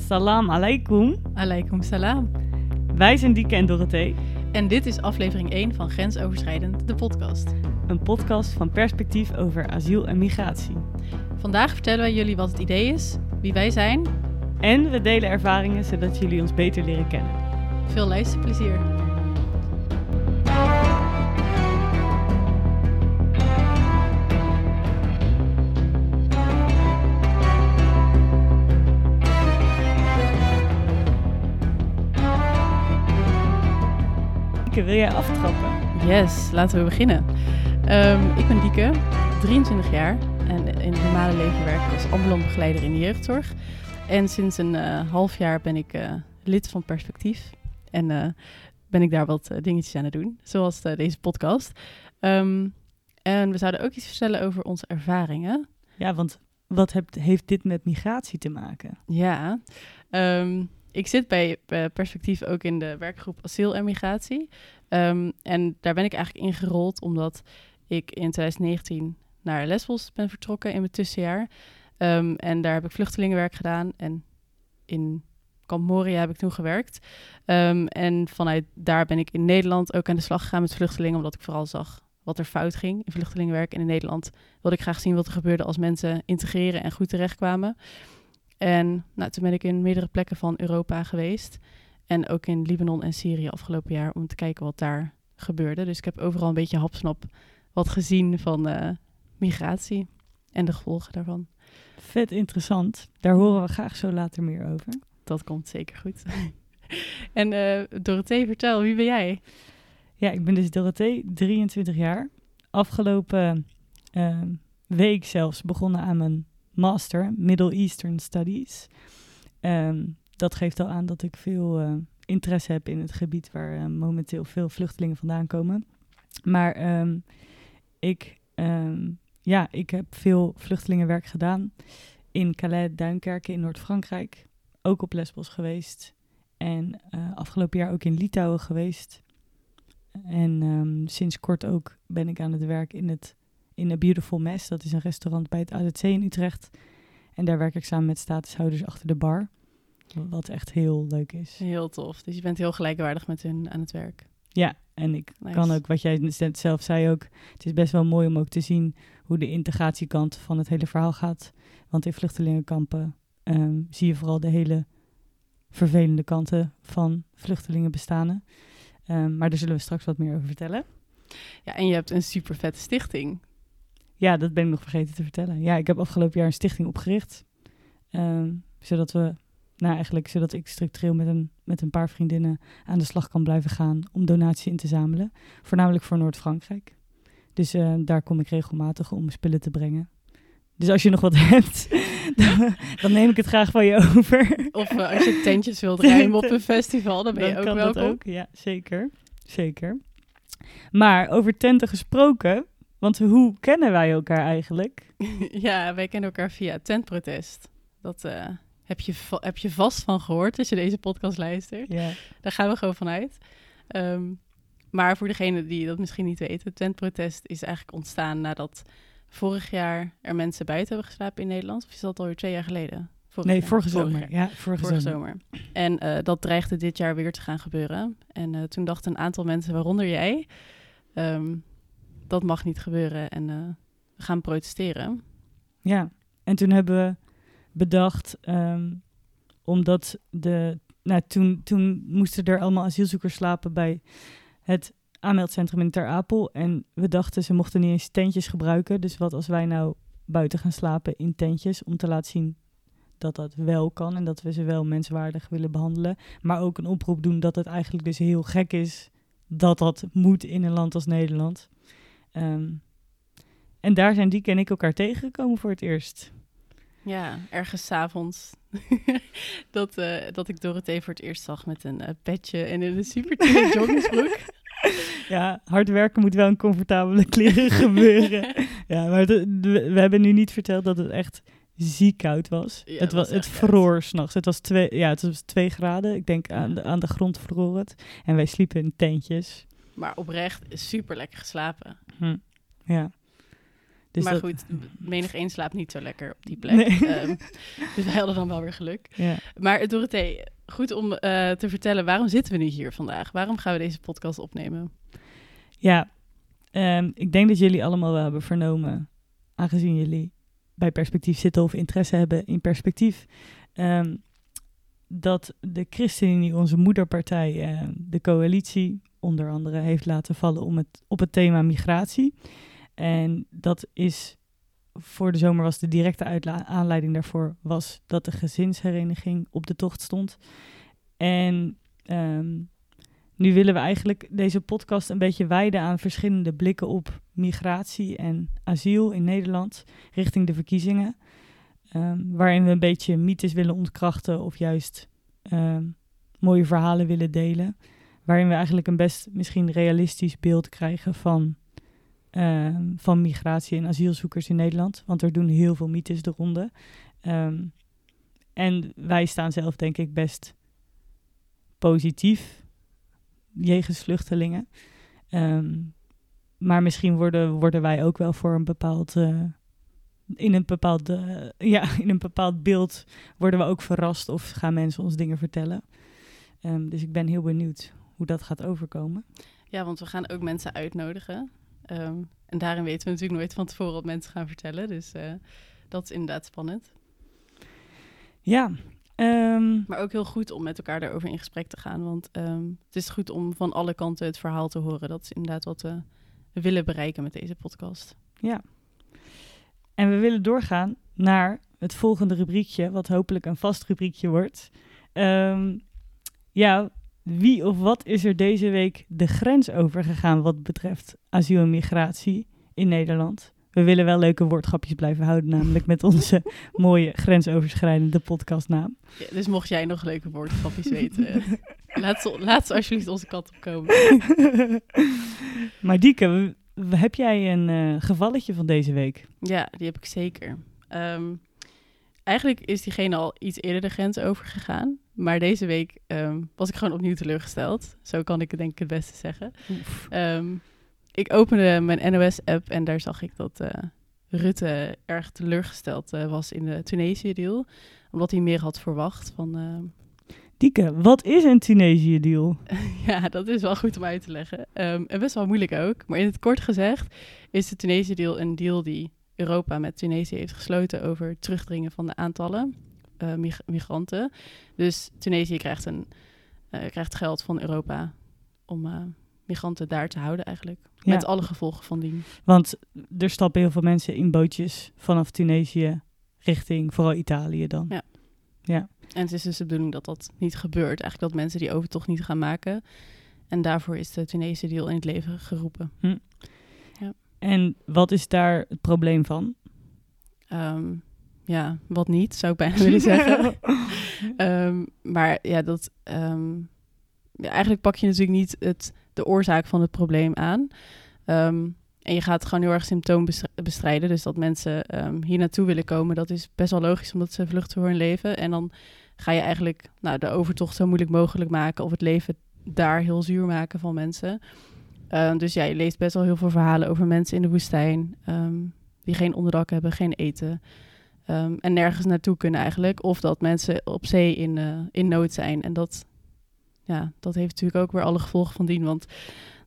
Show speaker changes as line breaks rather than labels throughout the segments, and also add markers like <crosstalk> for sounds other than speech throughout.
Salam alaikum.
Alaikum salam.
Wij zijn Dieke en Dorothee.
En dit is aflevering 1 van Grensoverschrijdend, de podcast.
Een podcast van perspectief over asiel en migratie.
Vandaag vertellen wij jullie wat het idee is, wie wij zijn.
En we delen ervaringen zodat jullie ons beter leren kennen.
Veel luisterplezier.
Dieke, wil jij aftrappen?
Yes, laten we beginnen. Ehm, ik ben Dieke, 23 jaar en in het normale leven werk ik als ambulant begeleider in de jeugdzorg. En sinds een eh, half jaar ben ik eh, lid van Perspectief en eh, ben ik daar wat dingetjes aan het doen, zoals deze podcast. Ehm, en we zouden ook iets vertellen over onze ervaringen.
Ja, want wat heb- heeft dit met migratie te maken?
Ja, ehm, ik zit bij eh, Perspectief ook in de werkgroep Asiel en Migratie. Ehm, en daar ben ik eigenlijk ingerold omdat ik in 2019 naar Lesbos ben vertrokken in mijn tussenjaar. Ehm, en daar heb ik vluchtelingenwerk gedaan en in Kamp Moria heb ik toen gewerkt. Ehm, en vanuit daar ben ik in Nederland ook aan de slag gegaan met vluchtelingen, omdat ik vooral zag wat er fout ging in vluchtelingenwerk. En in Nederland wilde ik graag zien wat er gebeurde als mensen integreren en goed terechtkwamen. En nou, toen ben ik in meerdere plekken van Europa geweest. En ook in Libanon en Syrië afgelopen jaar om te kijken wat daar gebeurde. Dus ik heb overal een beetje hapsnap wat gezien van eh, migratie en de gevolgen daarvan.
Vet interessant. Daar horen we graag zo later meer over.
Dat komt zeker goed. <laughs> en eh Dorothee, vertel, wie ben jij?
Ja, ik ben dus Dorothee, 23 jaar. Afgelopen eh, week zelfs begonnen aan mijn master, Middle Eastern Studies. Ehm, dat geeft al aan dat ik veel eh, interesse heb in het gebied waar eh, momenteel veel vluchtelingen vandaan komen. Maar ehm, ik, ehm, ja, ik heb veel vluchtelingenwerk gedaan in Calais, Duinkerken in Noord-Frankrijk. Ook op Lesbos geweest. En eh, afgelopen jaar ook in Litouwen geweest. En sinds kort ook ben ik aan het werk in het in A Beautiful Mess. Dat is een restaurant bij het AZC in Utrecht. En daar werk ik samen met statushouders achter de bar. Wat echt heel leuk is.
Heel tof. Dus je bent heel gelijkwaardig met hun aan het werk.
Ja, en ik
Nice.
kan ook, wat jij net zelf zei ook, het is best wel mooi om ook te zien hoe de integratiekant van het hele verhaal gaat. Want in vluchtelingenkampen ehm, zie je vooral de hele vervelende kanten van vluchtelingen bestaan. Ehm, maar daar zullen we straks wat meer over vertellen.
Ja, en je hebt een super vette stichting.
Ja, dat ben ik nog vergeten te vertellen. Ja, ik heb afgelopen jaar een stichting opgericht. ehm, zodat we, nou eigenlijk, zodat ik structureel met een, met een paar vriendinnen aan de slag kan blijven gaan om donaties in te zamelen. Voornamelijk voor Noord-Frankrijk. Dus eh, daar kom ik regelmatig om spullen te brengen. Dus als je nog wat <laughs> hebt, dan, dan neem ik het graag van je over.
Of eh, als je tentjes wilt ruimen op een festival, dan ben je ook
kan
welkom.
dat ook. Ja, zeker. Zeker. Maar over tenten gesproken, want hoe kennen wij elkaar eigenlijk? <laughs>
ja, wij kennen elkaar via tentprotest. Dat eh, heb, je heb je vast van gehoord als je deze podcast luistert.
Ja.
Daar gaan we gewoon vanuit. Ehm, maar voor degenen die dat misschien niet weten, tentprotest is eigenlijk ontstaan nadat vorig jaar er mensen buiten hebben geslapen in Nederland. Of is dat alweer twee jaar geleden? Vorig
Nee,
jaar.
vorige
Vorig
zomer. Ja, vorige,
Vorige
zomer.
zomer. En eh, dat dreigde dit jaar weer te gaan gebeuren. En eh, toen dachten een aantal mensen, waaronder jij, ehm, dat mag niet gebeuren en eh, we gaan protesteren.
Ja, en toen hebben we bedacht, ehm, omdat de, nou, toen, toen moesten er allemaal asielzoekers slapen bij het aanmeldcentrum in Ter Apel. En we dachten, ze mochten niet eens tentjes gebruiken. Dus wat als wij nou buiten gaan slapen in tentjes, om te laten zien dat dat wel kan en dat we ze wel menswaardig willen behandelen. Maar ook een oproep doen dat het eigenlijk dus heel gek is dat dat moet in een land als Nederland. Ehm, en daar zijn Dieke en ik elkaar tegengekomen voor het eerst.
Ja, ergens 's avonds <laughs> dat, eh, dat ik Dorothee voor het eerst zag met een eh, petje en in een super <laughs> joggingsbroek.
Ja, hard werken moet wel in comfortabele <laughs> kleren gebeuren. Ja, maar het- we, we hebben nu niet verteld dat het echt ziek koud was.
Ja,
het, was,
was
het vroor s'nachts. Het was twee, ja, het was twee graden. Ik denk aan de, aan de grond vroor het. En wij sliepen in tentjes.
Maar oprecht super lekker geslapen.
Hm. Ja. Dus
maar
dat-
goed, menig één slaapt niet zo lekker op die plek.
Nee.
Ehm, <laughs> dus wij hadden dan wel weer geluk.
Ja.
Maar Dorothee, goed om eh, te vertellen, waarom zitten we nu hier vandaag? Waarom gaan we deze podcast opnemen?
Ja, ehm, ik denk dat jullie allemaal wel hebben vernomen, aangezien jullie bij perspectief zitten of interesse hebben in perspectief, ehm, dat de ChristenUnie, onze moederpartij, eh, de coalitie onder andere heeft laten vallen om het, op het thema migratie. En dat is voor de zomer was de directe aanleiding daarvoor was dat de gezinshereniging op de tocht stond. En ehm, nu willen we eigenlijk deze podcast een beetje wijden aan verschillende blikken op migratie en asiel in Nederland richting de verkiezingen. Ehm, waarin we een beetje mythes willen ontkrachten of juist ehm, mooie verhalen willen delen. Waarin we eigenlijk een best misschien realistisch beeld krijgen van, ehm, van migratie en asielzoekers in Nederland. Want er doen heel veel mythes de ronde. En wij staan zelf denk ik best positief jegens vluchtelingen. Maar misschien worden, worden wij ook wel voor een bepaald. eh, in, een bepaald eh, <laughs> ja, in een bepaald beeld worden we ook verrast of gaan mensen ons dingen vertellen. Ehm, dus ik ben heel benieuwd hoe dat gaat overkomen.
Ja, want we gaan ook mensen uitnodigen. Ehm, en daarin weten we natuurlijk nooit van tevoren wat mensen gaan vertellen. Dus eh, dat is inderdaad spannend.
Ja, ehm,
Maar ook heel goed om met elkaar daarover in gesprek te gaan. Want het is goed om van alle kanten het verhaal te horen. Dat is inderdaad wat we willen bereiken met deze podcast.
ja. En we willen doorgaan naar het volgende rubriekje, wat hopelijk een vast rubriekje wordt. Ehm, ja, wie of wat is er deze week de grens over gegaan wat betreft asiel en migratie in Nederland? We willen wel leuke woordgrapjes blijven houden, namelijk met onze <laughs> mooie grensoverschrijdende podcastnaam.
Ja, dus mocht jij nog leuke woordgrapjes weten, eh, <laughs> laat, ze, laat ze alsjeblieft onze kant op komen. <laughs>
maar Dieke, heb jij een eh, gevalletje van deze week?
Ja, die heb ik zeker. Ehm, eigenlijk is diegene al iets eerder de grens overgegaan. Maar deze week ehm, was ik gewoon opnieuw teleurgesteld. Zo kan ik het denk ik het beste zeggen. Ehm, ik opende mijn NOS-app en daar zag ik dat eh, Rutte erg teleurgesteld eh, was in de Tunesië-deal. Omdat hij meer had verwacht van...
Dieke, wat is een Tunesië-deal? <laughs>
ja, dat is wel goed om uit te leggen. Ehm, en best wel moeilijk ook. Maar in het kort gezegd is de Tunesië-deal een deal die Europa met Tunesië heeft gesloten over het terugdringen van de aantallen eh, mig- migranten. Dus Tunesië krijgt, een, eh, krijgt geld van Europa om eh, migranten daar te houden eigenlijk.
Ja.
Met alle gevolgen van dien.
Want er stappen heel veel mensen in bootjes vanaf Tunesië richting vooral Italië dan.
Ja.
Ja.
En het is dus de bedoeling dat dat niet gebeurt. Eigenlijk dat mensen die overtocht niet gaan maken. En daarvoor is de Tunesië-deal in het leven geroepen.
En wat is daar het probleem van?
Ehm, ja, wat niet, zou ik bijna <laughs> willen zeggen. <laughs> Ehm, maar ja, dat, ehm, ja, eigenlijk pak je natuurlijk niet het, de oorzaak van het probleem aan. En je gaat gewoon heel erg symptoom bestri- bestrijden. Dus dat mensen ehm, hier naartoe willen komen, dat is best wel logisch, omdat ze vluchten voor hun leven. En dan ga je eigenlijk nou, de overtocht zo moeilijk mogelijk maken of het leven daar heel zuur maken van mensen. Ehm, dus ja, je leest best wel heel veel verhalen over mensen in de woestijn ehm, die geen onderdak hebben, geen eten. en nergens naartoe kunnen eigenlijk. Of dat mensen op zee in, eh, in nood zijn. En dat, ja, dat heeft natuurlijk ook weer alle gevolgen van dien. Want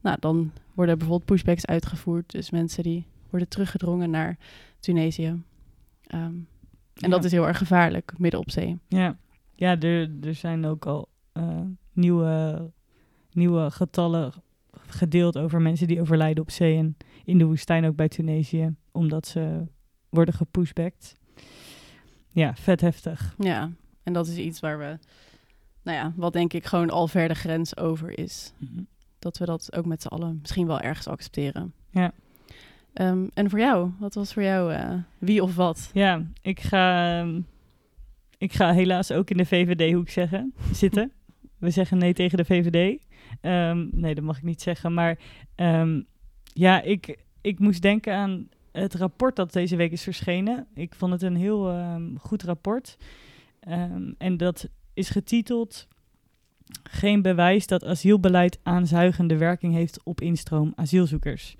nou, dan worden bijvoorbeeld pushbacks uitgevoerd. Dus mensen die worden teruggedrongen naar Tunesië. Ehm, en dat is heel erg gevaarlijk, midden op zee.
Ja, ja er, er zijn ook al eh, nieuwe, nieuwe getallen gedeeld over mensen die overlijden op zee en in de woestijn ook bij Tunesië, omdat ze worden gepushbacked. Ja, vet heftig.
Ja, en dat is iets waar we, nou ja, wat denk ik gewoon al ver de grens over is. Dat we dat ook met z'n allen misschien wel ergens accepteren.
Ja.
Ehm, en voor jou, wat was voor jou eh, wie of wat?
Ja, ik ga, ehm, ik ga helaas ook in de VVD-hoek zeggen, zitten. <laughs> We zeggen nee tegen de VVD. Ehm, nee, dat mag ik niet zeggen. Maar ja, ik, ik moest denken aan het rapport dat deze week is verschenen. Ik vond het een heel goed rapport. En dat is getiteld... Geen bewijs dat asielbeleid aanzuigende werking heeft op instroom asielzoekers.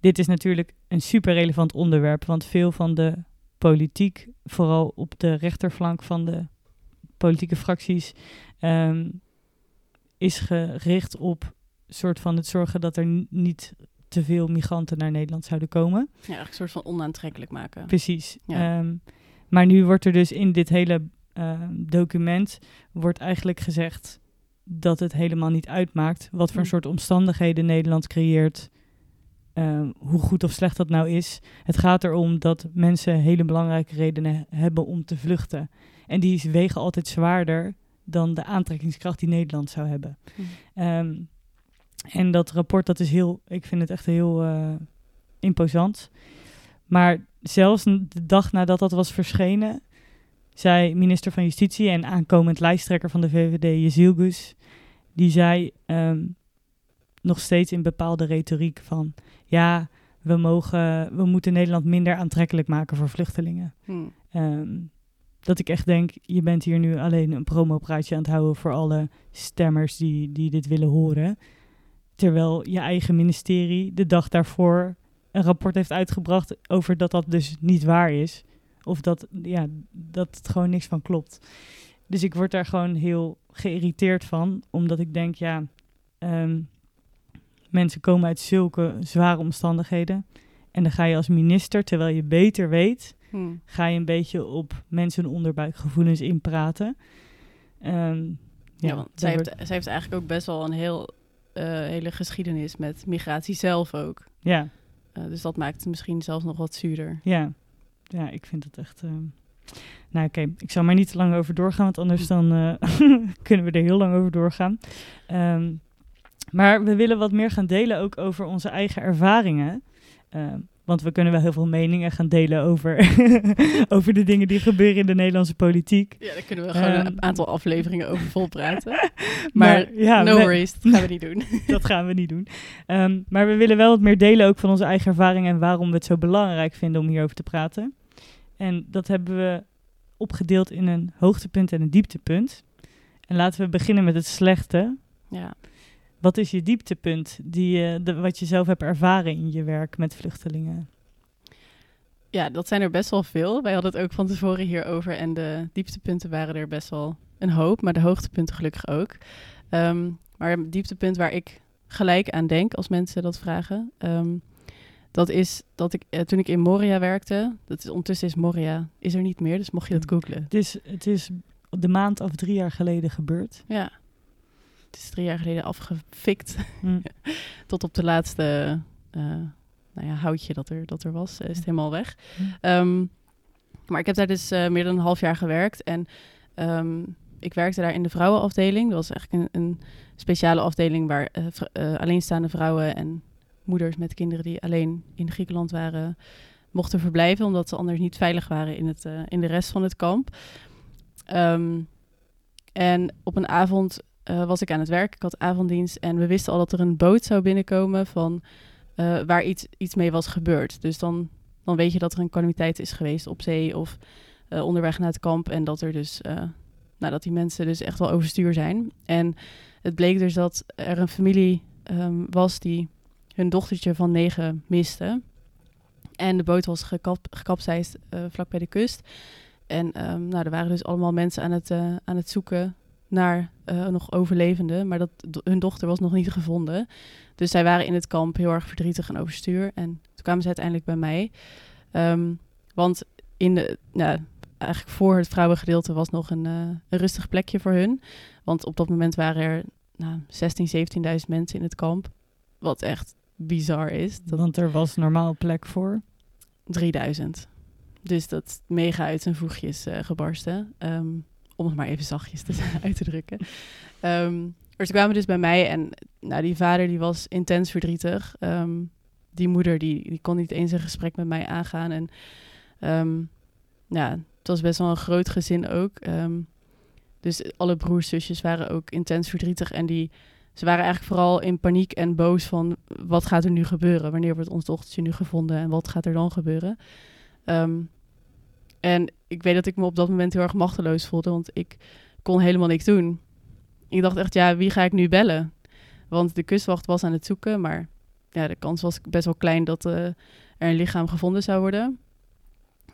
dit is natuurlijk een super relevant onderwerp, want veel van de politiek, vooral op de rechterflank van de politieke fracties, ehm, is gericht op soort van het zorgen dat er niet te veel migranten naar Nederland zouden komen.
Ja, een soort van onaantrekkelijk maken.
Precies.
Ja.
Ehm, maar nu wordt er dus in dit hele ehm, document wordt eigenlijk gezegd dat het helemaal niet uitmaakt wat voor
Mm.
soort omstandigheden Nederland creëert. ehm, hoe goed of slecht dat nou is. Het gaat erom dat mensen hele belangrijke redenen hebben om te vluchten. En die wegen altijd zwaarder dan de aantrekkingskracht die Nederland zou hebben.
Hm.
Ehm, en dat rapport, dat is heel, ik vind het echt heel eh, imposant. Maar zelfs de dag nadat dat was verschenen, zei minister van Justitie en aankomend lijsttrekker van de VVD, Jezilgus, die zei ehm, nog steeds in bepaalde retoriek van, ja, we, mogen, we moeten Nederland minder aantrekkelijk maken voor vluchtelingen.
Hm.
Ehm, dat ik echt denk, je bent hier nu alleen een promopraatje aan het houden voor alle stemmers die, die dit willen horen. Terwijl je eigen ministerie de dag daarvoor een rapport heeft uitgebracht over dat dat dus niet waar is. Of dat, ja, dat het gewoon niks van klopt. Dus ik word daar gewoon heel geïrriteerd van, omdat ik denk, ja, ehm, mensen komen uit zulke zware omstandigheden. En dan ga je als minister, terwijl je beter weet,
Hm.
ga je een beetje op mensen onderbuikgevoelens inpraten. Ehm,
Ja, want
daar
zij heeft,
wordt-
zij heeft eigenlijk ook best wel een heel, eh, hele geschiedenis met migratie zelf ook.
ja,
Eh, dus dat maakt het misschien zelfs nog wat zuurder.
ja, ja, ik vind het echt. ehm, Nou, oké, ik zal maar niet te lang over doorgaan, want anders dan eh, <laughs> kunnen we er heel lang over doorgaan. Ehm, maar we willen wat meer gaan delen ook over onze eigen ervaringen. Ehm, want we kunnen wel heel veel meningen gaan delen over, <laughs> over de dingen die gebeuren in de Nederlandse politiek.
Ja, daar kunnen we gewoon een aantal afleveringen over volpraten. <laughs>
Maar,
Maar
ja,
no
we-
worries, dat gaan we niet doen.
dat gaan we niet doen. Maar we willen wel wat meer delen ook van onze eigen ervaringen en waarom we het zo belangrijk vinden om hierover te praten. En dat hebben we opgedeeld in een hoogtepunt en een dieptepunt. En laten we beginnen met het slechte.
Ja.
Wat is je dieptepunt, die, de, wat je zelf hebt ervaren in je werk met vluchtelingen?
ja, dat zijn er best wel veel. Wij hadden het ook van tevoren hierover en de dieptepunten waren er best wel een hoop, maar de hoogtepunten gelukkig ook. Ehm, maar het dieptepunt waar ik gelijk aan denk als mensen dat vragen, ehm, dat is dat ik eh, toen ik in Moria werkte, dat is ondertussen is Moria is er niet meer, dus mocht je dat googlen.
Het is, het is de maand of drie jaar geleden gebeurd.
Ja, het is drie jaar geleden afgefikt
Hm. <laughs>
tot op de laatste eh, nou ja, houtje dat er, dat er was, eh, is het helemaal weg.
Hm.
Ehm, maar ik heb daar dus meer dan een half jaar gewerkt. En ehm, ik werkte daar in de vrouwenafdeling. Dat was eigenlijk een, een speciale afdeling waar vr- alleenstaande vrouwen en moeders met kinderen die alleen in Griekenland waren, mochten verblijven, omdat ze anders niet veilig waren in, het, eh, in de rest van het kamp. Ehm, en op een avond eh, was ik aan het werk. Ik had avonddienst en we wisten al dat er een boot zou binnenkomen van eh, waar iets, iets mee was gebeurd. Dus dan, dan weet je dat er een calamiteit is geweest op zee of onderweg naar het kamp. En dat er dus, nou, dat die mensen dus echt wel overstuur zijn. En het bleek dus dat er een familie ehm, was die hun dochtertje van negen miste. En de boot was gekap, gekapseist eh, vlak bij de kust. En ehm, nou, er waren dus allemaal mensen aan het, eh, aan het zoeken naar eh, nog overlevenden. Maar dat, hun dochter was nog niet gevonden. Dus zij waren in het kamp heel erg verdrietig en overstuur. En toen kwamen ze uiteindelijk bij mij. Ehm, want in de, nou, eigenlijk voor het vrouwengedeelte was nog een, een rustig plekje voor hun. Want op dat moment waren er nou, 16, 17.000 mensen in het kamp. Wat echt bizar is. Dat
Want er was normaal plek voor.
3000. Dus dat is mega uit zijn voegjes eh, gebarsten. Ehm, om het maar even zachtjes te, <laughs> uit te drukken. Ehm, maar ze kwamen dus bij mij en nou, die vader die was intens verdrietig. Ehm, die moeder die, die kon niet eens een gesprek met mij aangaan. En ehm, ja, het was best wel een groot gezin ook. Ehm, dus alle broers, zusjes waren ook intens verdrietig. En die, ze waren eigenlijk vooral in paniek en boos van... wat gaat er nu gebeuren? Wanneer wordt ons dochtertje nu gevonden? En wat gaat er dan gebeuren? Ehm, en ik weet dat ik me op dat moment heel erg machteloos voelde, want ik kon helemaal niks doen. Ik dacht echt, ja, wie ga ik nu bellen? Want de kustwacht was aan het zoeken, maar ja, de kans was best wel klein dat eh, er een lichaam gevonden zou worden.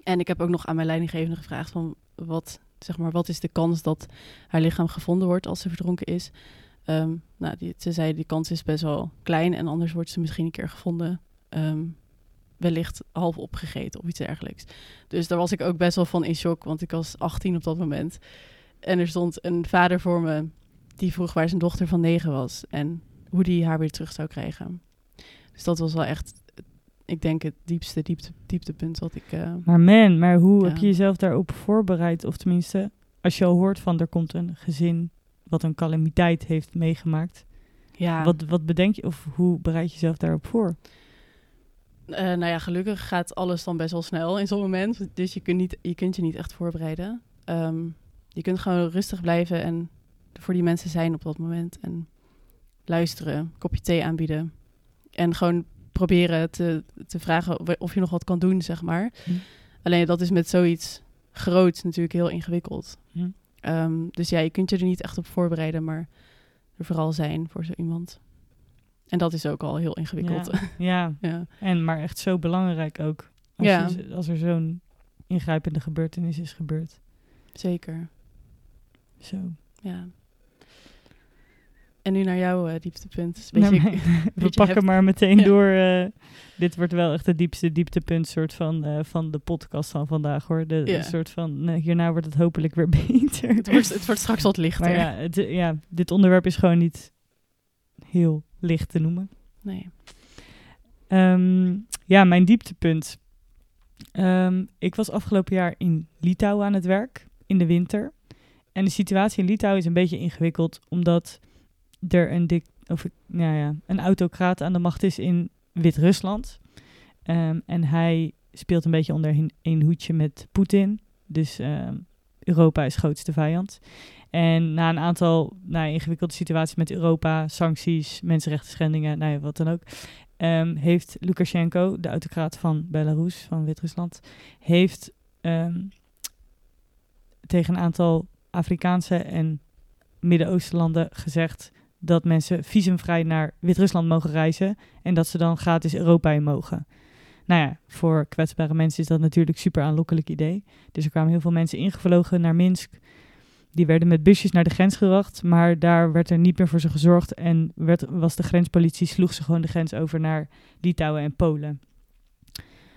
En ik heb ook nog aan mijn leidinggevende gevraagd van wat, zeg maar, wat is de kans dat haar lichaam gevonden wordt als ze verdronken is. Ehm, nou, die, ze zei die kans is best wel klein en anders wordt ze misschien een keer gevonden. Ehm, wellicht half opgegeten of iets dergelijks. Dus daar was ik ook best wel van in shock, want ik was 18 op dat moment. En er stond een vader voor me die vroeg waar zijn dochter van negen was en hoe die haar weer terug zou krijgen. Dus dat was wel echt, ik denk, het diepste diepte, dieptepunt wat ik. Uh,
maar man, maar hoe
Ja.
heb je jezelf daarop voorbereid? Of tenminste, als je al hoort van er komt een gezin wat een calamiteit heeft meegemaakt.
ja,
Wat, wat bedenk je of hoe bereid je jezelf daarop voor?
Eh, nou ja, gelukkig gaat alles dan best wel snel in zo'n moment. Dus je kunt, niet, je kunt je niet echt voorbereiden. Ehm, je kunt gewoon rustig blijven en voor die mensen zijn op dat moment. En luisteren, kopje thee aanbieden. En gewoon proberen te, te vragen of je nog wat kan doen, zeg maar.
Hm.
Alleen dat is met zoiets groots natuurlijk heel ingewikkeld.
Hm.
Ehm, dus ja, je kunt je er niet echt op voorbereiden, maar er vooral zijn voor zo iemand. En dat is ook al heel ingewikkeld.
Ja, <laughs> ja,
ja.
en maar echt zo belangrijk ook. Als,
Ja.
je- als er zo'n ingrijpende gebeurtenis is gebeurd.
zeker.
Zo.
Ja. En nu naar jouw eh, dieptepunt. Een
Nou, <laughs> we pakken maar meteen
Ja.
door. eh, dit wordt wel echt het diepste dieptepunt soort van, eh, van de podcast van vandaag hoor. De,
Ja.
soort van, hierna wordt het hopelijk weer <laughs> beter.
het, wordt, het wordt straks wat lichter.
maar ja, het, ja, dit onderwerp is gewoon niet heel licht te noemen.
Nee.
Ehm, ja, mijn dieptepunt. Ehm, ik was afgelopen jaar in Litouwen aan het werk, in de winter. En de situatie in Litouwen is een beetje ingewikkeld, omdat er een, dik, of, ja, een autocraat aan de macht is in Wit-Rusland. Ehm, en hij speelt een beetje onder één hoedje met Poetin. Dus ehm, Europa is grootste vijand. En na een aantal nou, ingewikkelde situaties met Europa, sancties, mensenrechten schendingen, nou ja, wat dan ook, ehm, heeft Lukashenko, de autocraat van Belarus, van Wit-Rusland, heeft tegen een aantal Afrikaanse en Midden-Oostenlanden gezegd dat mensen visumvrij naar Wit-Rusland mogen reizen en dat ze dan gratis Europa in mogen. Nou ja, voor kwetsbare mensen is dat natuurlijk een super aanlokkelijk idee. Dus er kwamen heel veel mensen ingevlogen naar Minsk. Die werden met busjes naar de grens gebracht, maar daar werd er niet meer voor ze gezorgd. En werd, was de grenspolitie, sloeg ze gewoon de grens over naar Litouwen en Polen.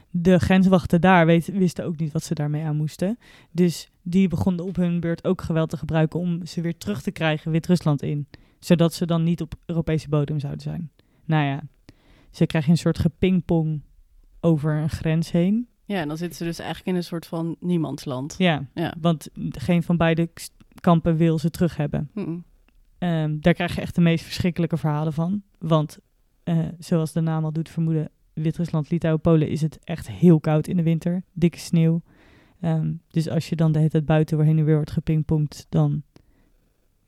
De grenswachten daar weet, wisten ook niet wat ze daarmee aan moesten. Dus die begonnen op hun beurt ook geweld te gebruiken om ze weer terug te krijgen Wit-Rusland in. Zodat ze dan niet op Europese bodem zouden zijn. Nou ja, ze krijgen een soort gepingpong over een grens heen.
Ja, en dan zitten ze dus eigenlijk in een soort van niemandsland.
Ja,
Ja.
want geen van beide kampen wil ze terug hebben.
Hm.
Ehm, daar krijg je echt de meest verschrikkelijke verhalen van. Want eh, zoals de naam al doet vermoeden, Wit-Rusland, Litouwen, Polen is het echt heel koud in de winter. Dikke sneeuw. Ehm, dus als je dan de hele tijd buiten heen en weer wordt gepingpongd, dan,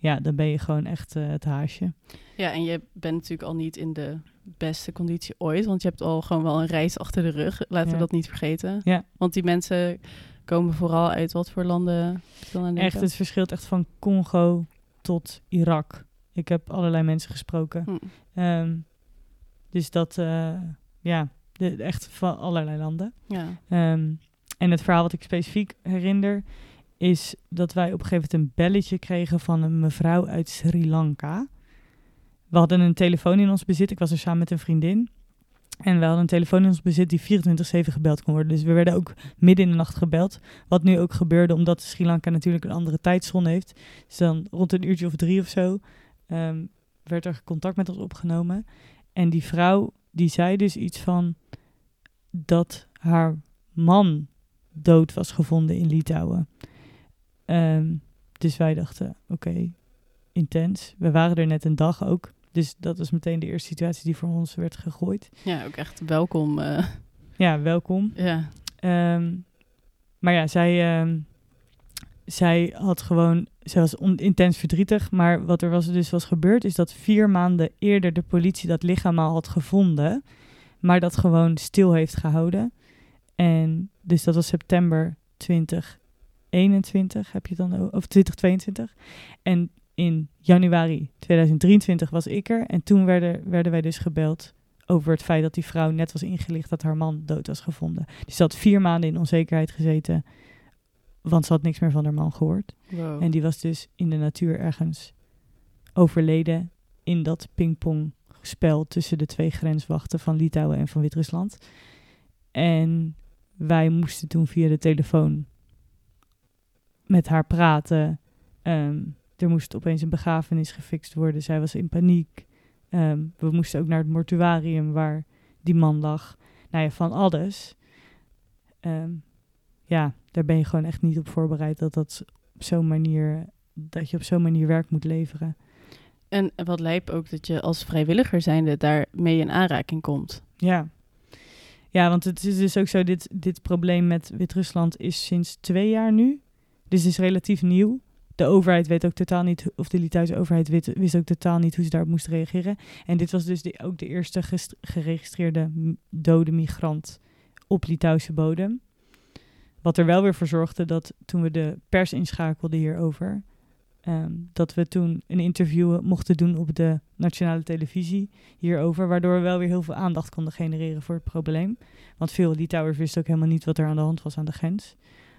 ja, dan ben je gewoon echt eh, het haasje.
Ja, en je bent natuurlijk al niet in de beste conditie ooit. Want je hebt al gewoon wel een reis achter de rug. Laten
Ja.
we dat niet vergeten.
Ja.
Want die mensen komen vooral uit wat voor landen? dan?
Echt, het verschilt echt van Congo tot Irak. Ik heb allerlei mensen gesproken.
Hm.
Ehm, dus dat, eh, ja, de, echt van allerlei landen.
Ja.
Ehm, en het verhaal wat ik specifiek herinner is dat wij op een gegeven moment een belletje kregen van een mevrouw uit Sri Lanka. We hadden een telefoon in ons bezit. Ik was er samen met een vriendin. En we hadden een telefoon in ons bezit die 24-7 gebeld kon worden. Dus we werden ook midden in de nacht gebeld. Wat nu ook gebeurde, omdat Sri Lanka natuurlijk een andere tijdzone heeft. Dus dan rond een uurtje of drie of zo ehm, werd er contact met ons opgenomen. En die vrouw, die zei dus iets van dat haar man dood was gevonden in Litouwen. Ehm, dus wij dachten, oké, intens. We waren er net een dag ook. Dus dat was meteen de eerste situatie die voor ons werd gegooid.
ja, ook echt welkom. eh,
Ja, welkom.
ja.
Ehm, maar ja, zij, ehm, zij had gewoon, zij was intens verdrietig. Maar wat er was, dus was gebeurd, is dat vier maanden eerder de politie dat lichaam al had gevonden. Maar dat gewoon stil heeft gehouden. En dus dat was september 2021, heb je dan, of 2022. En in januari 2023 was ik er. En toen werden, werden wij dus gebeld over het feit dat die vrouw net was ingelicht dat haar man dood was gevonden. Dus ze had vier maanden in onzekerheid gezeten, want ze had niks meer van haar man gehoord.
Wow.
En die was dus in de natuur ergens overleden in dat pingpongspel tussen de twee grenswachten van Litouwen en van Wit-Rusland. En wij moesten toen via de telefoon met haar praten. Ehm, er moest opeens een begrafenis gefixt worden. Zij was in paniek. Ehm, we moesten ook naar het mortuarium waar die man lag. Nou ja, van alles. Ehm, ja, daar ben je gewoon echt niet op voorbereid dat dat op zo'n manier dat je op zo'n manier werk moet leveren.
En wat lijp ook dat je als vrijwilliger zijnde daarmee in aanraking komt.
Ja. Ja, want het is dus ook zo, dit, dit probleem met Wit-Rusland is sinds twee jaar nu. Dus is relatief nieuw. De overheid weet ook totaal niet, of de Litouwse overheid wist ook totaal niet hoe ze daarop moest reageren. En dit was dus ook de eerste geregistreerde dode migrant op Litouwse bodem. Wat er wel weer voor zorgde dat toen we de pers inschakelden hierover, ehm, dat we toen een interview mochten doen op de nationale televisie hierover, waardoor we wel weer heel veel aandacht konden genereren voor het probleem. Want veel Litouwers wisten ook helemaal niet wat er aan de hand was aan de grens.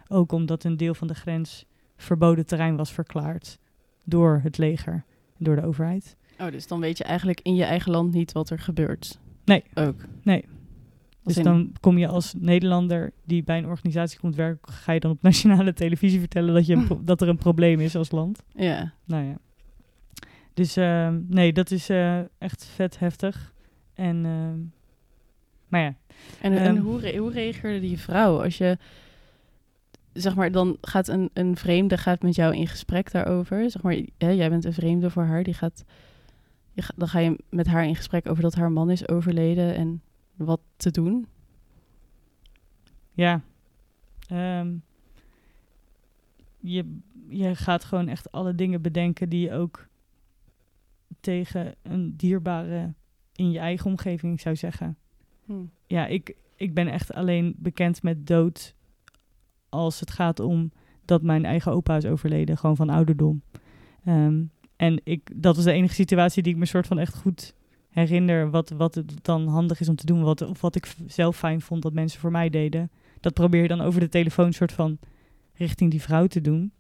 Ook omdat een deel van de grens verboden terrein was verklaard door het leger, door de overheid.
Oh, dus dan weet je eigenlijk in je eigen land niet wat er gebeurt.
Nee.
Ook.
Nee. Dus dan kom je als Nederlander die bij een organisatie komt werken, ga je dan op <laughs> nationale televisie vertellen dat, je <laughs> dat er een probleem is als land.
Ja.
Nou ja. Dus ehm, nee, dat is eh, echt vet heftig. En, ehm, maar ja,
En, en
Ehm.
hoe, re- hoe reageerde die vrouw als je, zeg maar, dan gaat een, een vreemde gaat met jou in gesprek daarover. Zeg maar, hè, jij bent een vreemde voor haar, die gaat, je dan ga je met haar in gesprek over dat haar man is overleden en wat te doen.
ja. Ehm, je, je gaat gewoon echt alle dingen bedenken die je ook tegen een dierbare in je eigen omgeving zou zeggen.
Hm.
ja, ik, ik ben echt alleen bekend met dood als het gaat om dat mijn eigen opa is overleden, gewoon van ouderdom. Ehm, en ik, dat was de enige situatie die ik me soort van echt goed herinner, wat, wat het dan handig is om te doen, wat, of wat ik zelf fijn vond dat mensen voor mij deden. Dat probeer je dan over de telefoon soort van richting die vrouw te doen.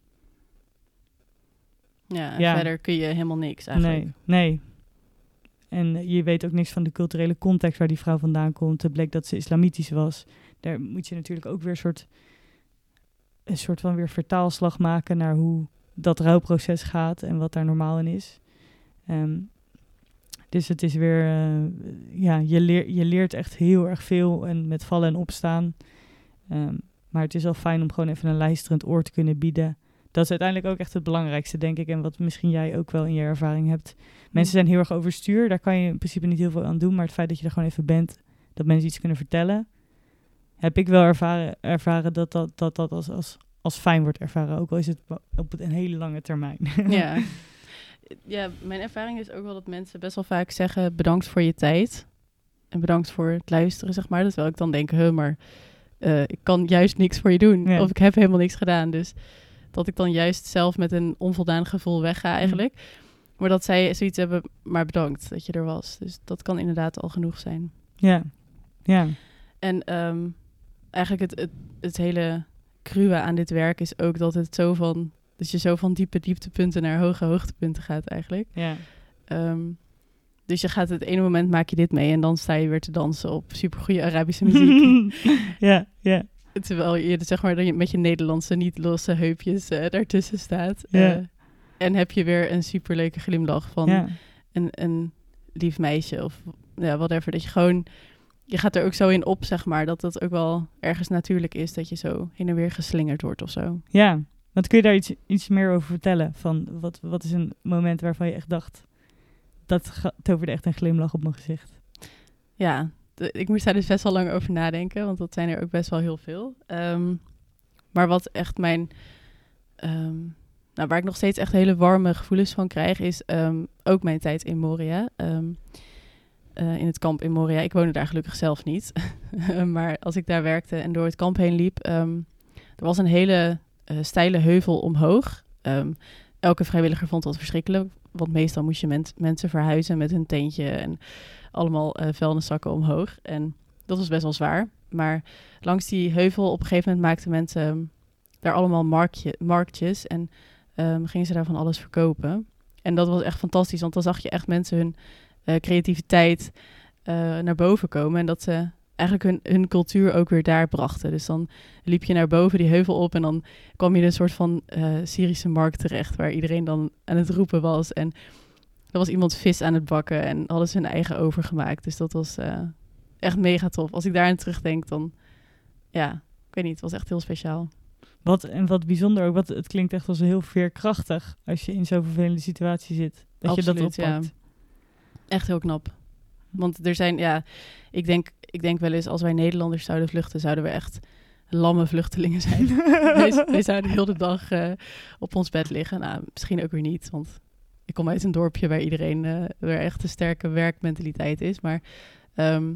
Ja, verder kun je helemaal niks eigenlijk.
Nee, nee. En je weet ook niks van de culturele context waar die vrouw vandaan komt. Het bleek dat ze islamitisch was. Daar moet je natuurlijk ook weer een soort, een soort van weer vertaalslag maken naar hoe dat rouwproces gaat en wat daar normaal in is. Ehm, dus het is weer, eh, ja, je, leer, je leert echt heel erg veel en met vallen en opstaan. Ehm, maar het is wel fijn om gewoon even een luisterend oor te kunnen bieden. Dat is uiteindelijk ook echt het belangrijkste, denk ik. En wat misschien jij ook wel in je ervaring hebt. Mensen zijn heel erg overstuur. Daar kan je in principe niet heel veel aan doen. Maar het feit dat je er gewoon even bent, dat mensen iets kunnen vertellen, heb ik wel ervaren, ervaren dat dat, dat, dat als, als, als fijn wordt ervaren. Ook al is het op een hele lange termijn. <laughs>
Ja. ja, mijn ervaring is ook wel dat mensen best wel vaak zeggen bedankt voor je tijd. En bedankt voor het luisteren, zeg maar. Terwijl ik dan denk, huh, maar eh, ik kan juist niks voor je doen. Of ik heb helemaal niks gedaan. Dus dat ik dan juist zelf met een onvoldaan gevoel wegga eigenlijk. Maar dat zij zoiets hebben, maar bedankt dat je er was. Dus dat kan inderdaad al genoeg zijn.
ja, ja,
En ehm, eigenlijk het, het, het hele cruwe aan dit werk is ook dat het zo van... Dat je zo van diepe dieptepunten naar hoge hoogtepunten gaat eigenlijk.
ja.
Ehm, dus je gaat het ene moment maak je dit mee en dan sta je weer te dansen op supergoeie Arabische <laughs> muziek.
ja, ja,
Terwijl je zeg maar dan je met je Nederlandse niet losse heupjes eh, daartussen staat.
Ja.
Eh, en heb je weer een superleuke glimlach van
ja.
een, een lief meisje of ja, whatever. Dat je gewoon, je gaat er ook zo in op, zeg maar, dat dat ook wel ergens natuurlijk is dat je zo heen en weer geslingerd wordt of zo.
ja. Want kun je daar iets, iets meer over vertellen? Van wat, wat is een moment waarvan je echt dacht, dat toverde echt een glimlach op mijn gezicht.
Ja, de- ik moest daar dus best wel lang over nadenken, want dat zijn er ook best wel heel veel. Ehm, maar wat echt mijn, ehm, nou, waar ik nog steeds echt hele warme gevoelens van krijg, is ehm, ook mijn tijd in Moria. Eh, in het kamp in Moria. Ik woonde daar gelukkig zelf niet. <laughs> maar als ik daar werkte en door het kamp heen liep, ehm, er was een hele eh, steile heuvel omhoog. Ehm, elke vrijwilliger vond dat verschrikkelijk, want meestal moest je men- mensen verhuizen met hun tentje en allemaal eh vuilniszakken omhoog. En dat was best wel zwaar. Maar langs die heuvel op een gegeven moment maakten mensen ehm, daar allemaal marktje, marktjes. En gingen ze daar van alles verkopen. En dat was echt fantastisch, want dan zag je echt mensen hun creativiteit eh, naar boven komen. En dat ze eigenlijk hun, hun cultuur ook weer daar brachten. Dus dan liep je naar boven die heuvel op en dan kwam je in een soort van eh, Syrische markt terecht, waar iedereen dan aan het roepen was. En er was iemand vis aan het bakken en hadden ze hun eigen overgemaakt. Dus dat was eh, echt mega tof. Als ik daar aan terugdenk, dan ja, ik weet niet, het was echt heel speciaal.
Wat, en wat bijzonder ook, wat, het klinkt echt als heel veerkrachtig als je in zo'n vervelende situatie zit. Dat je dat oppakt.
Echt heel knap. Want er zijn, ja, ik denk, ik denk wel eens als wij Nederlanders zouden vluchten, zouden we echt lamme vluchtelingen zijn. <laughs> wij, zouden heel de dag eh, op ons bed liggen. Nou, misschien ook weer niet, want ik kom uit een dorpje waar iedereen eh weer echt een sterke werkmentaliteit is. Maar ehm,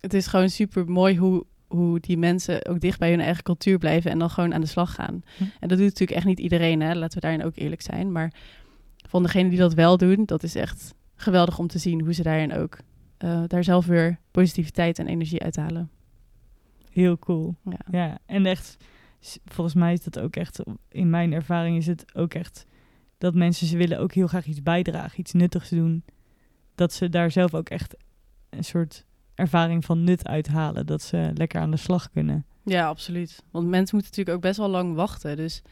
het is gewoon super mooi hoe, hoe die mensen ook dicht bij hun eigen cultuur blijven en dan gewoon aan de slag gaan.
Hm.
En dat doet natuurlijk echt niet iedereen, hè? laten we daarin ook eerlijk zijn. Maar van degenen die dat wel doen, dat is echt geweldig om te zien hoe ze daarin ook eh, daar zelf weer positiviteit en energie uithalen.
Heel cool.
Ja.
Ja, en echt, volgens mij is dat ook echt, in mijn ervaring is het ook echt dat mensen, ze willen ook heel graag iets bijdragen, iets nuttigs doen. Dat ze daar zelf ook echt een soort ervaring van nut uithalen. Dat ze lekker aan de slag kunnen.
ja, absoluut. Want mensen moeten natuurlijk ook best wel lang wachten. Dus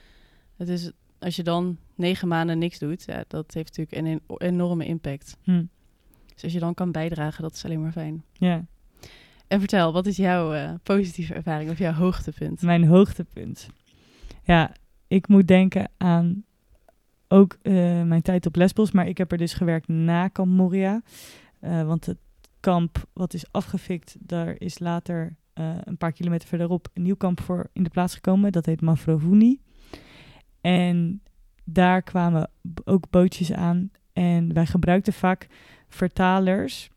het is, als je dan negen maanden niks doet, ja, dat heeft natuurlijk een en- enorme impact.
Hm.
Dus als je dan kan bijdragen, dat is alleen maar fijn.
Ja,
En vertel, wat is jouw eh, positieve ervaring of jouw hoogtepunt?
mijn hoogtepunt. Ja, ik moet denken aan ook eh, mijn tijd op Lesbos, maar ik heb er dus gewerkt na Kamp Moria. Eh, want het kamp wat is afgefikt, daar is later een paar kilometer verderop een nieuw kamp voor in de plaats gekomen. Dat heet Mavrovuni. En daar kwamen ook bootjes aan. En wij gebruikten vaak vertalers.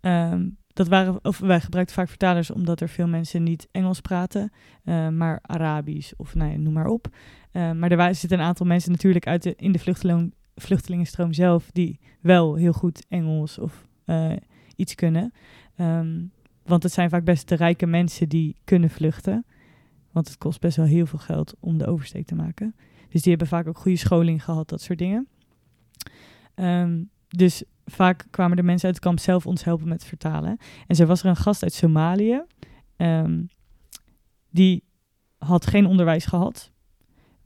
Ehm, dat waren, of wij gebruikten vaak vertalers omdat er veel mensen niet Engels praten, eh, maar Arabisch of nou ja, noem maar op. Eh, maar er zitten een aantal mensen natuurlijk uit in de vluchteling, vluchtelingenstroom zelf die wel heel goed Engels of eh, iets kunnen. Ehm, want het zijn vaak best de rijke mensen die kunnen vluchten. Want het kost best wel heel veel geld om de oversteek te maken. Dus die hebben vaak ook goede scholing gehad, dat soort dingen. Ehm, dus vaak kwamen de mensen uit het kamp zelf ons helpen met vertalen. En zo was er een gast uit Somalië. ehm, die had geen onderwijs gehad.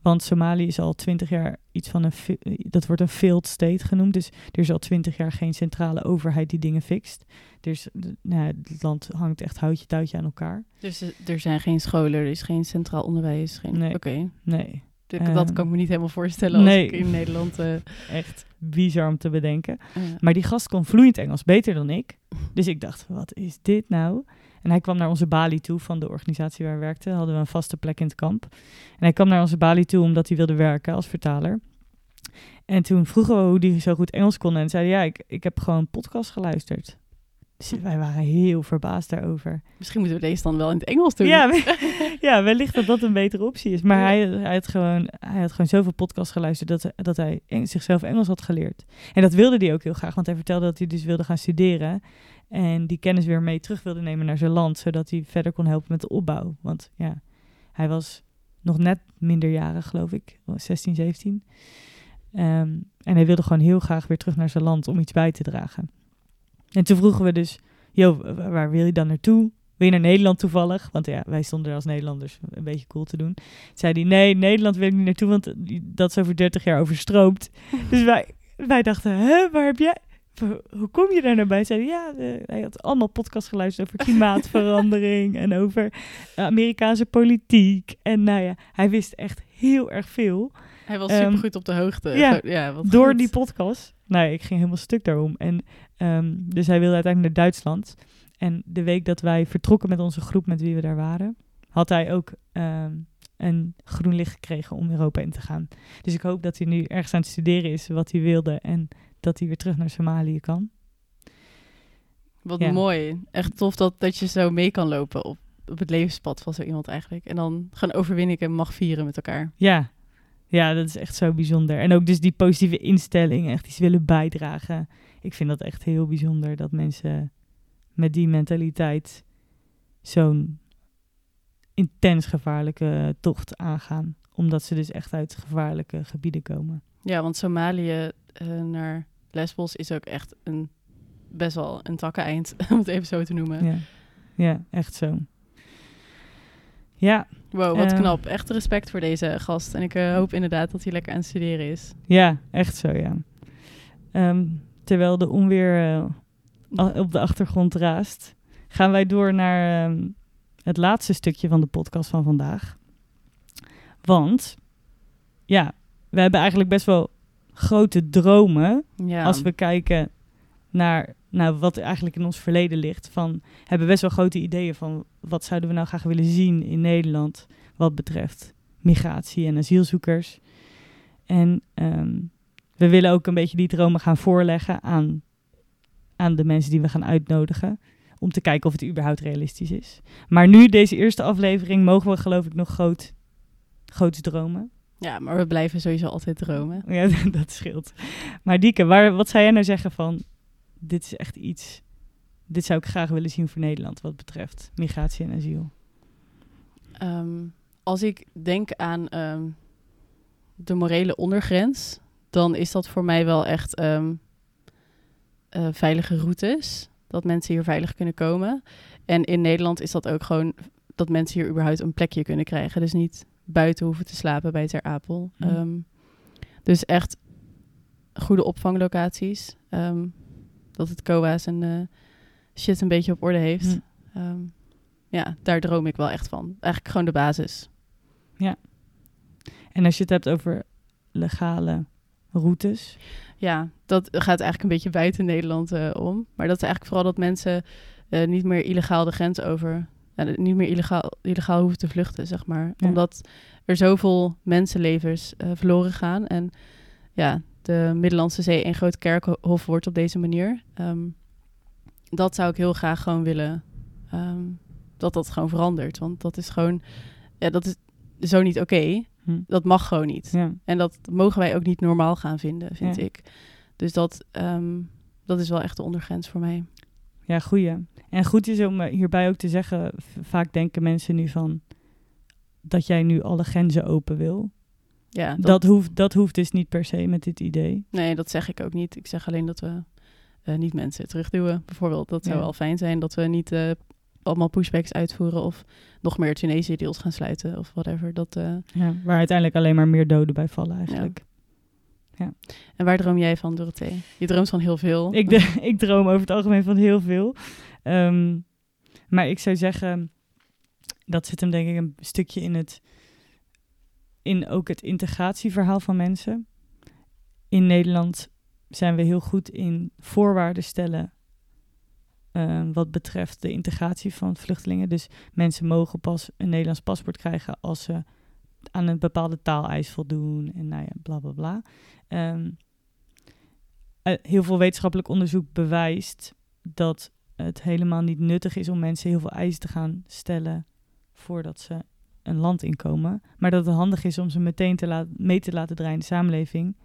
Want Somalië is al twintig jaar iets van een... Dat wordt een failed state genoemd. Dus er is al twintig jaar geen centrale overheid die dingen fixt. Dus nou, het land hangt echt houtje touwtje aan elkaar.
Dus eh, er zijn geen scholen, er is geen centraal onderwijs. Geen...
Nee.
Oké,
Nee,
D-
Ehm,
dat kan ik me niet helemaal voorstellen als
nee.
ik in Nederland... eh, <laughs>
echt bizar om te bedenken. Maar die gast kon vloeiend Engels, beter dan ik. Dus ik dacht, wat is dit nou? En hij kwam naar onze balie toe van de organisatie waar we werkten. Hadden we een vaste plek in het kamp. En hij kwam naar onze balie toe omdat hij wilde werken als vertaler. En toen vroegen we hoe hij zo goed Engels kon. En zei hij, ja, ik, ik heb gewoon podcast geluisterd. Dus wij waren heel verbaasd daarover.
misschien moeten we deze dan wel in het Engels doen.
Ja, <laughs> <laughs> ja, wellicht dat dat een betere optie is. Maar hij, hij, had gewoon, hij had gewoon zoveel podcasts geluisterd dat, dat hij zichzelf Engels had geleerd. En dat wilde hij ook heel graag, want hij vertelde dat hij dus wilde gaan studeren. En die kennis weer mee terug wilde nemen naar zijn land, zodat hij verder kon helpen met de opbouw. Want ja, hij was nog net minderjarig, geloof ik, 16, 17. Ehm, en hij wilde gewoon heel graag weer terug naar zijn land om iets bij te dragen. En toen vroegen we dus, joh, wa- waar wil je dan naartoe? Wil je naar Nederland toevallig? Want ja, wij stonden er als Nederlanders een beetje cool te doen. Zei hij, nee, Nederland wil ik niet naartoe, want dat is over 30 jaar overstroomt. <laughs> dus wij, wij dachten, hè, waar heb jij... Hoe kom je daar nou bij? Zei hij, ja, eh, hij had allemaal podcasts geluisterd over klimaatverandering <laughs> en over Amerikaanse politiek. En nou ja, hij wist echt heel erg veel
Hij was
Ehm,
super goed op de hoogte.
ja, door
goed.
die podcast. Nou, ik ging helemaal stuk daarom. En ehm, dus hij wilde uiteindelijk naar Duitsland. En de week dat wij vertrokken met onze groep met wie we daar waren, had hij ook ehm, een groen licht gekregen om Europa in te gaan. Dus ik hoop dat hij nu ergens aan het studeren is wat hij wilde en dat hij weer terug naar Somalië kan.
Wat
Ja.
mooi. Echt tof dat, dat je zo mee kan lopen op, op het levenspad van zo iemand eigenlijk. En dan gaan overwinningen mag vieren met elkaar.
Ja. ja, dat is echt zo bijzonder. En ook dus die positieve instelling, echt iets willen bijdragen. Ik ik vind dat echt heel bijzonder dat mensen met die mentaliteit zo'n intens gevaarlijke tocht aangaan. Omdat ze dus echt uit gevaarlijke gebieden komen.
Ja, want Somalië eh, naar Lesbos is ook echt een best wel een takkeneind, <laughs> om het even zo te noemen.
Ja, ja echt zo. Ja.
Wow, wat
Eh.
knap. Echt respect voor deze gast. En ik eh, hoop inderdaad dat hij lekker aan het studeren is.
Ja, echt zo, ja. Ehm, terwijl de onweer eh, op de achtergrond raast, gaan wij door naar ehm, het laatste stukje van de podcast van vandaag. Want, ja, we hebben eigenlijk best wel grote dromen
Ja,
als we kijken naar nou, wat eigenlijk in ons verleden ligt. Van, hebben best wel grote ideeën van wat zouden we nou graag willen zien in Nederland wat betreft migratie en asielzoekers. En ehm, we willen ook een beetje die dromen gaan voorleggen aan, aan de mensen die we gaan uitnodigen. Om te kijken of het überhaupt realistisch is. Maar nu, deze eerste aflevering, mogen we geloof ik nog groot, groots dromen.
Ja, maar we blijven sowieso altijd dromen.
Ja, <laughs> dat scheelt. Maar Dieke, waar, wat zou jij nou zeggen van... dit is echt iets... dit zou ik graag willen zien voor Nederland... wat betreft migratie en asiel.
Ehm, als ik denk aan ehm, de morele ondergrens, dan is dat voor mij wel echt ehm, eh, veilige routes. Dat mensen hier veilig kunnen komen. En in Nederland is dat ook gewoon dat mensen hier überhaupt een plekje kunnen krijgen. Dus niet buiten hoeven te slapen bij Ter Apel.
Mhm.
Ehm, dus echt goede opvanglocaties. Ehm, dat het COA zijn eh, shit een beetje op orde heeft.
Hm.
Ehm, ja, daar droom ik wel echt van. Eigenlijk gewoon de basis.
En als je het hebt over legale routes...
Ja, dat gaat eigenlijk een beetje buiten Nederland eh, om. Maar dat is eigenlijk vooral dat mensen eh, niet meer illegaal de grens over... niet meer illegaal, illegaal hoeven te vluchten, zeg maar.
Ja.
Omdat er zoveel mensenlevens eh, verloren gaan. En ja, de Middellandse Zee een groot kerkhof wordt op deze manier. Ehm, dat zou ik heel graag gewoon willen... ehm, dat dat gewoon verandert. Want dat is gewoon... Ja, dat is zo niet oké.
Hm.
Dat mag gewoon niet.
Ja.
En dat mogen wij ook niet normaal gaan vinden, vind
Ja.
ik. Dus dat, ehm, dat is wel echt de ondergrens voor mij.
Ja, goeie. En goed is om eh, hierbij ook te zeggen... vaak denken mensen nu van... dat jij nu alle grenzen open wil.
Ja, dat,
Dat, hoeft, dat hoeft dus niet per se met dit idee.
nee, dat zeg ik ook niet. Ik zeg alleen dat we eh, niet mensen terugduwen, bijvoorbeeld. Dat zou
Ja.
wel fijn zijn, dat we niet eh, allemaal pushbacks uitvoeren... of nog meer Tunesië deals gaan sluiten of whatever. Dat,
Ja, waar uiteindelijk alleen maar meer doden bij vallen eigenlijk.
En waar droom jij van, Dorothee? Je droomt van heel veel.
Ik, de, <laughs> ik droom over het algemeen van heel veel. Ehm, maar ik zou zeggen, dat zit hem denk ik een stukje in het, in ook het integratieverhaal van mensen. In Nederland zijn we heel goed in voorwaarden stellen ehm, wat betreft de integratie van vluchtelingen. Dus mensen mogen pas een Nederlands paspoort krijgen als ze aan een bepaalde taaleis voldoen en nou ja, bla bla bla. Ehm, eh, heel veel wetenschappelijk onderzoek bewijst dat het helemaal niet nuttig is om mensen heel veel eisen te gaan stellen voordat ze een land inkomen. Maar dat het handig is om ze meteen te mee te laten draaien in de samenleving.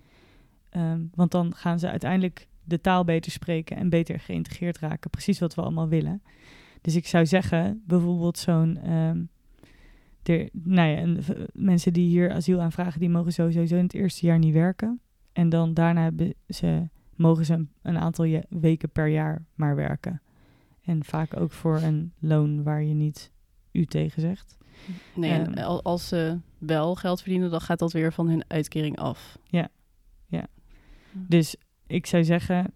Ehm, want dan gaan ze uiteindelijk de taal beter spreken en beter geïntegreerd raken. Precies wat we allemaal willen. Dus ik zou zeggen, bijvoorbeeld zo'n... ehm, er, nou ja, en, v- mensen die hier asiel aanvragen, die mogen sowieso in het eerste jaar niet werken. En dan daarna hebben ze, mogen ze een, een aantal weken per jaar maar werken. En vaak ook voor een loon waar je niet u tegen zegt.
Nee, en
Ehm.
al- als ze wel geld verdienen, dan gaat dat weer van hun uitkering af.
Dus ik zou zeggen,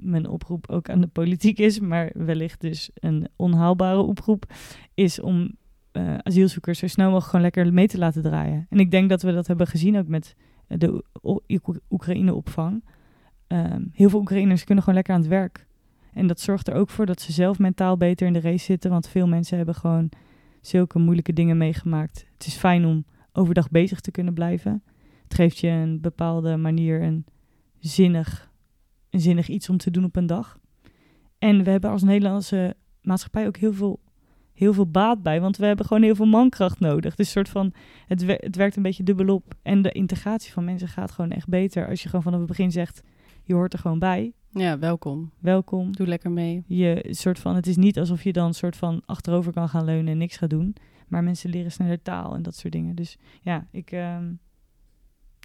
mijn oproep ook aan de politiek is, maar wellicht dus een onhaalbare oproep, is om eh, asielzoekers zo snel mogelijk gewoon lekker mee te laten draaien. En ik denk dat we dat hebben gezien ook met de O- Oek- Oekraïne-opvang. Ehm, heel veel Oekraïners kunnen gewoon lekker aan het werk. En dat zorgt er ook voor dat ze zelf mentaal beter in de race zitten, want veel mensen hebben gewoon zulke moeilijke dingen meegemaakt. Het is fijn om overdag bezig te kunnen blijven. Het geeft je een bepaalde manier een zinnig, een zinnig iets om te doen op een dag. En we hebben als Nederlandse maatschappij ook heel veel, heel veel baat bij, want we hebben gewoon heel veel mankracht nodig. Dus soort van, het, wer- het werkt een beetje dubbelop. En de integratie van mensen gaat gewoon echt beter als je gewoon vanaf het begin zegt, je hoort er gewoon bij.
Ja, welkom.
Welkom.
Doe lekker mee.
Je soort van, het is niet alsof je dan soort van achterover kan gaan leunen en niks gaat doen. Maar mensen leren sneller taal en dat soort dingen. Dus ja, ik, ehm,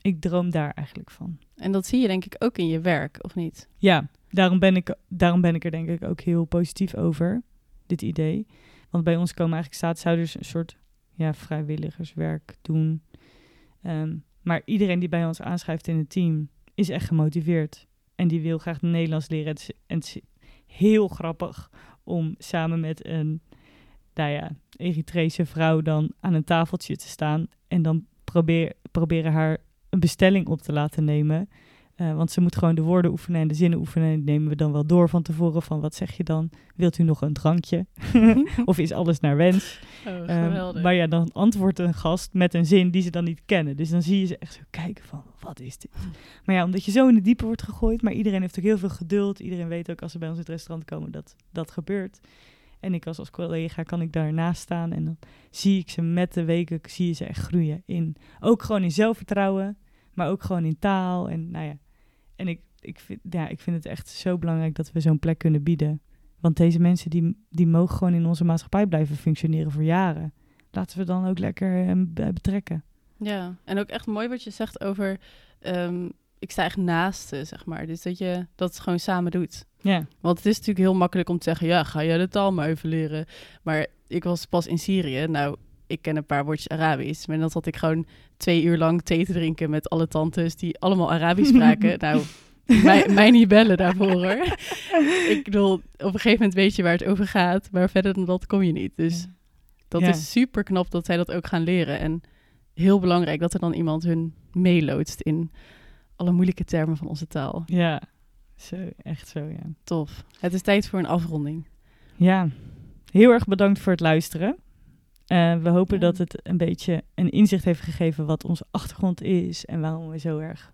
ik droom daar eigenlijk van.
En dat zie je denk ik ook in je werk, of niet?
Ja, daarom ben ik, daarom ben ik er denk ik ook heel positief over, dit idee. Want bij ons komen eigenlijk staatshouders een soort ja, vrijwilligerswerk doen. Ehm, maar iedereen die bij ons aanschrijft in het team is echt gemotiveerd. En die wil graag Nederlands leren. En het is heel grappig om samen met een nou ja, Eritrese vrouw dan aan een tafeltje te staan. En dan probeer, proberen haar een bestelling op te laten nemen. Uh, want ze moet gewoon de woorden oefenen en de zinnen oefenen. En die nemen we dan wel door van tevoren. Van wat zeg je dan? Wilt u nog een drankje? <laughs> of is alles naar wens?
Oh, um,
maar ja, dan antwoordt een gast met een zin die ze dan niet kennen. Dus dan zie je ze echt zo kijken van, wat is dit? Maar ja, omdat je zo in de diepe wordt gegooid. Maar iedereen heeft ook heel veel geduld. Iedereen weet ook als ze bij ons in het restaurant komen dat dat gebeurt. En ik als, als collega kan ik daarnaast staan. En dan zie ik ze met de weken, zie je ze echt groeien. In, ook gewoon in zelfvertrouwen, maar ook gewoon in taal. En nou ja, en ik, ik, vind, ja, ik vind het echt zo belangrijk dat we zo'n plek kunnen bieden. Want deze mensen die, die mogen gewoon in onze maatschappij blijven functioneren voor jaren. Laten we dan ook lekker um, betrekken.
Ja, en ook echt mooi wat je zegt over... Um, ik sta echt naast zeg maar. Dus dat je dat gewoon samen doet.
Ja.
Want het is natuurlijk heel makkelijk om te zeggen... ja, ga jij de taal maar even leren. Maar ik was pas in Syrië. Nou, ik ken een paar woordjes Arabisch. Maar dan zat ik gewoon twee uur lang thee te drinken met alle tantes die allemaal Arabisch <laughs> spraken. nou, mij, mij, niet bellen daarvoor hoor. <laughs> ik bedoel, op een gegeven moment weet je waar het over gaat, maar verder dan dat kom je niet. Dus dat is super knap dat zij dat ook gaan leren. En heel belangrijk dat er dan iemand hun meeloodst in alle moeilijke termen van onze taal.
Ja, zo, echt zo, ja.
Tof. Het is tijd voor een afronding.
Ja, heel erg bedankt voor het luisteren. Uh, we hopen dat het een beetje een inzicht heeft gegeven wat onze achtergrond is en waarom we zo erg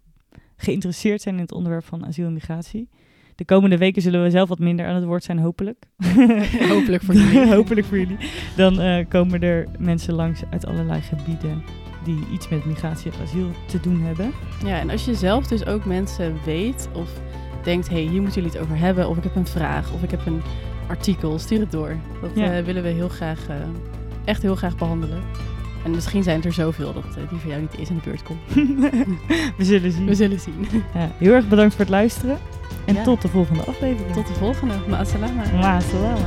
geïnteresseerd zijn in het onderwerp van asiel en migratie. De komende weken zullen we zelf wat minder aan het woord zijn, hopelijk. <laughs>
hopelijk voor jullie. <laughs>
hopelijk voor jullie. Dan uh, komen er mensen langs uit allerlei gebieden die iets met migratie en asiel te doen hebben.
Ja, en als je zelf dus ook mensen weet of denkt, hé, hey, hier moeten jullie het over hebben, of ik heb een vraag, of ik heb een artikel, stuur het door. Dat ja. uh, willen we heel graag, echt heel graag behandelen. En misschien zijn het er zoveel dat uh, die voor jou niet eens in de beurt komt. <laughs>
we zullen zien.
We zullen zien.
Ja, heel erg bedankt voor het luisteren. En ja. tot de volgende aflevering.
Tot de volgende. Ma'asalama.
Ma'asalama.